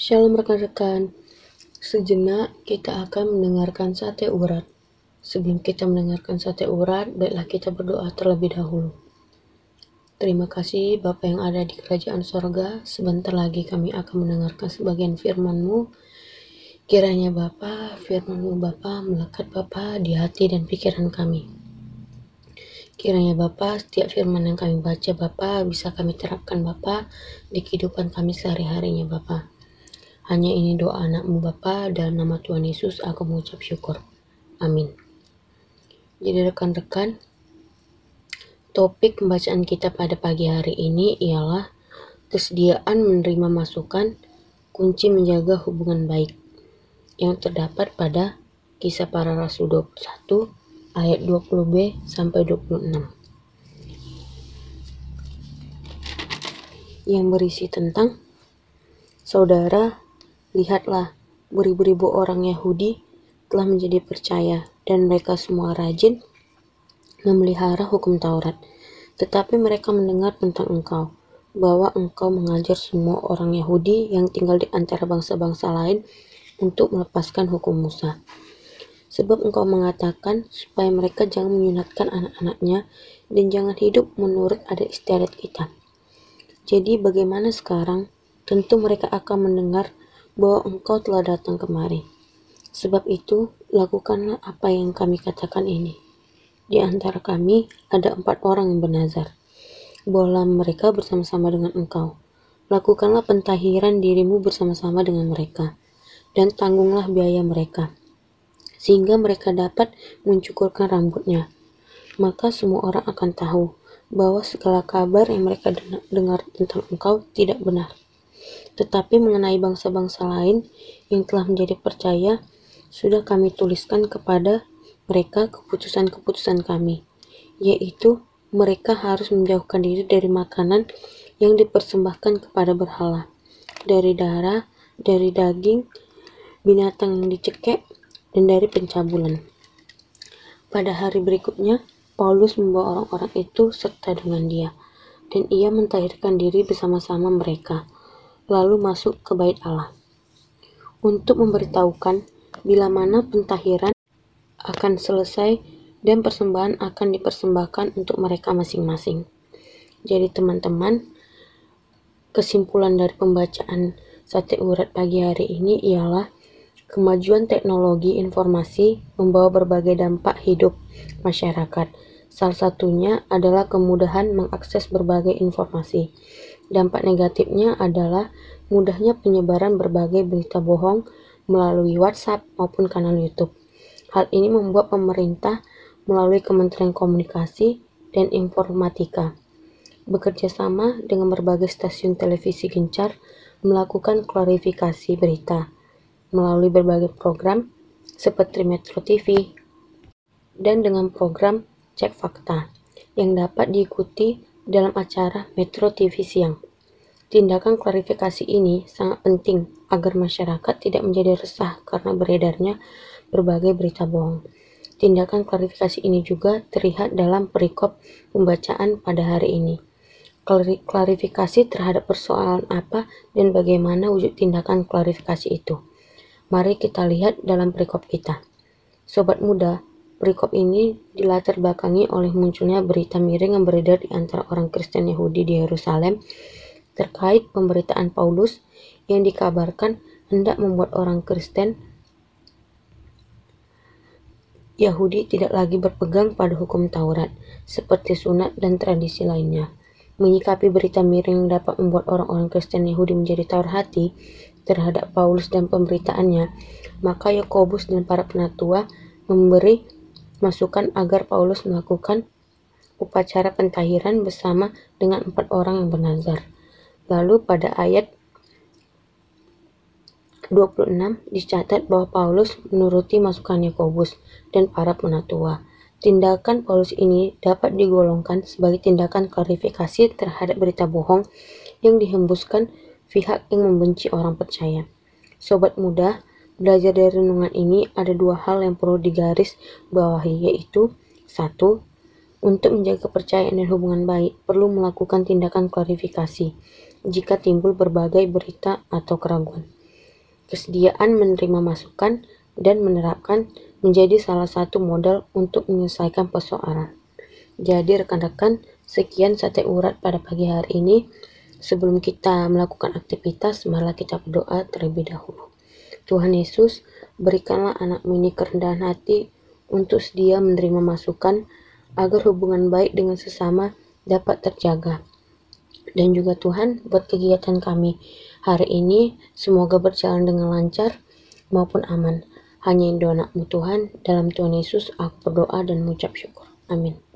Shalom rekan-rekan. Sejenak kita akan mendengarkan sate urat. Sebelum kita mendengarkan sate urat, baiklah kita berdoa terlebih dahulu. Terima kasih Bapa yang ada di kerajaan sorga. Sebentar lagi kami akan mendengarkan sebagian firman-Mu. Kiranya Bapa, firman-Mu Bapa melekat Bapa di hati dan pikiran kami. Kiranya Bapa, setiap firman yang kami baca Bapa bisa kami terapkan Bapa di kehidupan kami sehari-harinya Bapa. Hanya ini doa anakmu Bapa dalam nama Tuhan Yesus aku mengucap syukur. Amin. Jadi rekan-rekan, topik pembacaan kita pada pagi hari ini ialah kesediaan menerima masukan kunci menjaga hubungan baik yang terdapat pada kisah para rasul 21 ayat 20b sampai 26 yang berisi tentang Saudara, lihatlah beribu-ribu orang Yahudi telah menjadi percaya dan mereka semua rajin memelihara hukum Taurat. Tetapi mereka mendengar tentang engkau, bahwa engkau mengajar semua orang Yahudi yang tinggal di antara bangsa-bangsa lain untuk melepaskan hukum Musa. Sebab engkau mengatakan supaya mereka jangan menyunatkan anak-anaknya dan jangan hidup menurut adat istiadat kita. Jadi bagaimana sekarang? Tentu mereka akan mendengar bahwa engkau telah datang kemari. Sebab itu, lakukanlah apa yang kami katakan ini. Di antara kami ada empat orang yang bernazar. Bawalah mereka bersama-sama dengan engkau. Lakukanlah pentahiran dirimu bersama-sama dengan mereka, dan tanggunglah biaya mereka sehingga mereka dapat mencukurkan rambutnya. Maka semua orang akan tahu bahwa segala kabar yang mereka dengar tentang engkau tidak benar. Tetapi mengenai bangsa-bangsa lain yang telah menjadi percaya, sudah kami tuliskan kepada mereka keputusan-keputusan kami, yaitu mereka harus menjauhkan diri dari makanan yang dipersembahkan kepada berhala, dari darah, dari daging, binatang yang dicekek, dan dari pencabulan. Pada hari berikutnya, Paulus membawa orang-orang itu serta dengan dia, dan ia mentahirkan diri bersama-sama mereka, lalu masuk ke bait Allah. Untuk memberitahukan bila mana pentahiran akan selesai dan persembahan akan dipersembahkan untuk mereka masing-masing. Jadi teman-teman, kesimpulan dari pembacaan sate urat pagi hari ini ialah Kemajuan teknologi informasi membawa berbagai dampak hidup masyarakat. Salah satunya adalah kemudahan mengakses berbagai informasi. Dampak negatifnya adalah mudahnya penyebaran berbagai berita bohong melalui WhatsApp maupun kanal YouTube. Hal ini membuat pemerintah melalui Kementerian Komunikasi dan Informatika bekerja sama dengan berbagai stasiun televisi gencar melakukan klarifikasi berita melalui berbagai program seperti Metro TV dan dengan program Cek Fakta yang dapat diikuti dalam acara Metro TV Siang. Tindakan klarifikasi ini sangat penting agar masyarakat tidak menjadi resah karena beredarnya berbagai berita bohong. Tindakan klarifikasi ini juga terlihat dalam perikop pembacaan pada hari ini. Klarifikasi terhadap persoalan apa dan bagaimana wujud tindakan klarifikasi itu. Mari kita lihat dalam perikop kita. Sobat muda, perikop ini dilatar belakangi oleh munculnya berita miring yang beredar di antara orang Kristen Yahudi di Yerusalem terkait pemberitaan Paulus yang dikabarkan hendak membuat orang Kristen Yahudi tidak lagi berpegang pada hukum Taurat, seperti sunat dan tradisi lainnya. Menyikapi berita miring yang dapat membuat orang-orang Kristen Yahudi menjadi tawar hati, terhadap Paulus dan pemberitaannya, maka Yakobus dan para penatua memberi masukan agar Paulus melakukan upacara pentahiran bersama dengan empat orang yang bernazar. Lalu pada ayat 26 dicatat bahwa Paulus menuruti masukan Yakobus dan para penatua. Tindakan Paulus ini dapat digolongkan sebagai tindakan klarifikasi terhadap berita bohong yang dihembuskan pihak yang membenci orang percaya. Sobat muda, belajar dari renungan ini ada dua hal yang perlu digaris bawahi yaitu satu, untuk menjaga kepercayaan dan hubungan baik, perlu melakukan tindakan klarifikasi jika timbul berbagai berita atau keraguan. Kesediaan menerima masukan dan menerapkan menjadi salah satu modal untuk menyelesaikan persoalan. Jadi rekan-rekan, sekian sate urat pada pagi hari ini. Sebelum kita melakukan aktivitas, malah kita berdoa terlebih dahulu. Tuhan Yesus, berikanlah anakmu ini kerendahan hati untuk sedia menerima masukan agar hubungan baik dengan sesama dapat terjaga. Dan juga Tuhan, buat kegiatan kami hari ini, semoga berjalan dengan lancar maupun aman. Hanya doa anakmu Tuhan, dalam Tuhan Yesus aku berdoa dan mengucap syukur. Amin.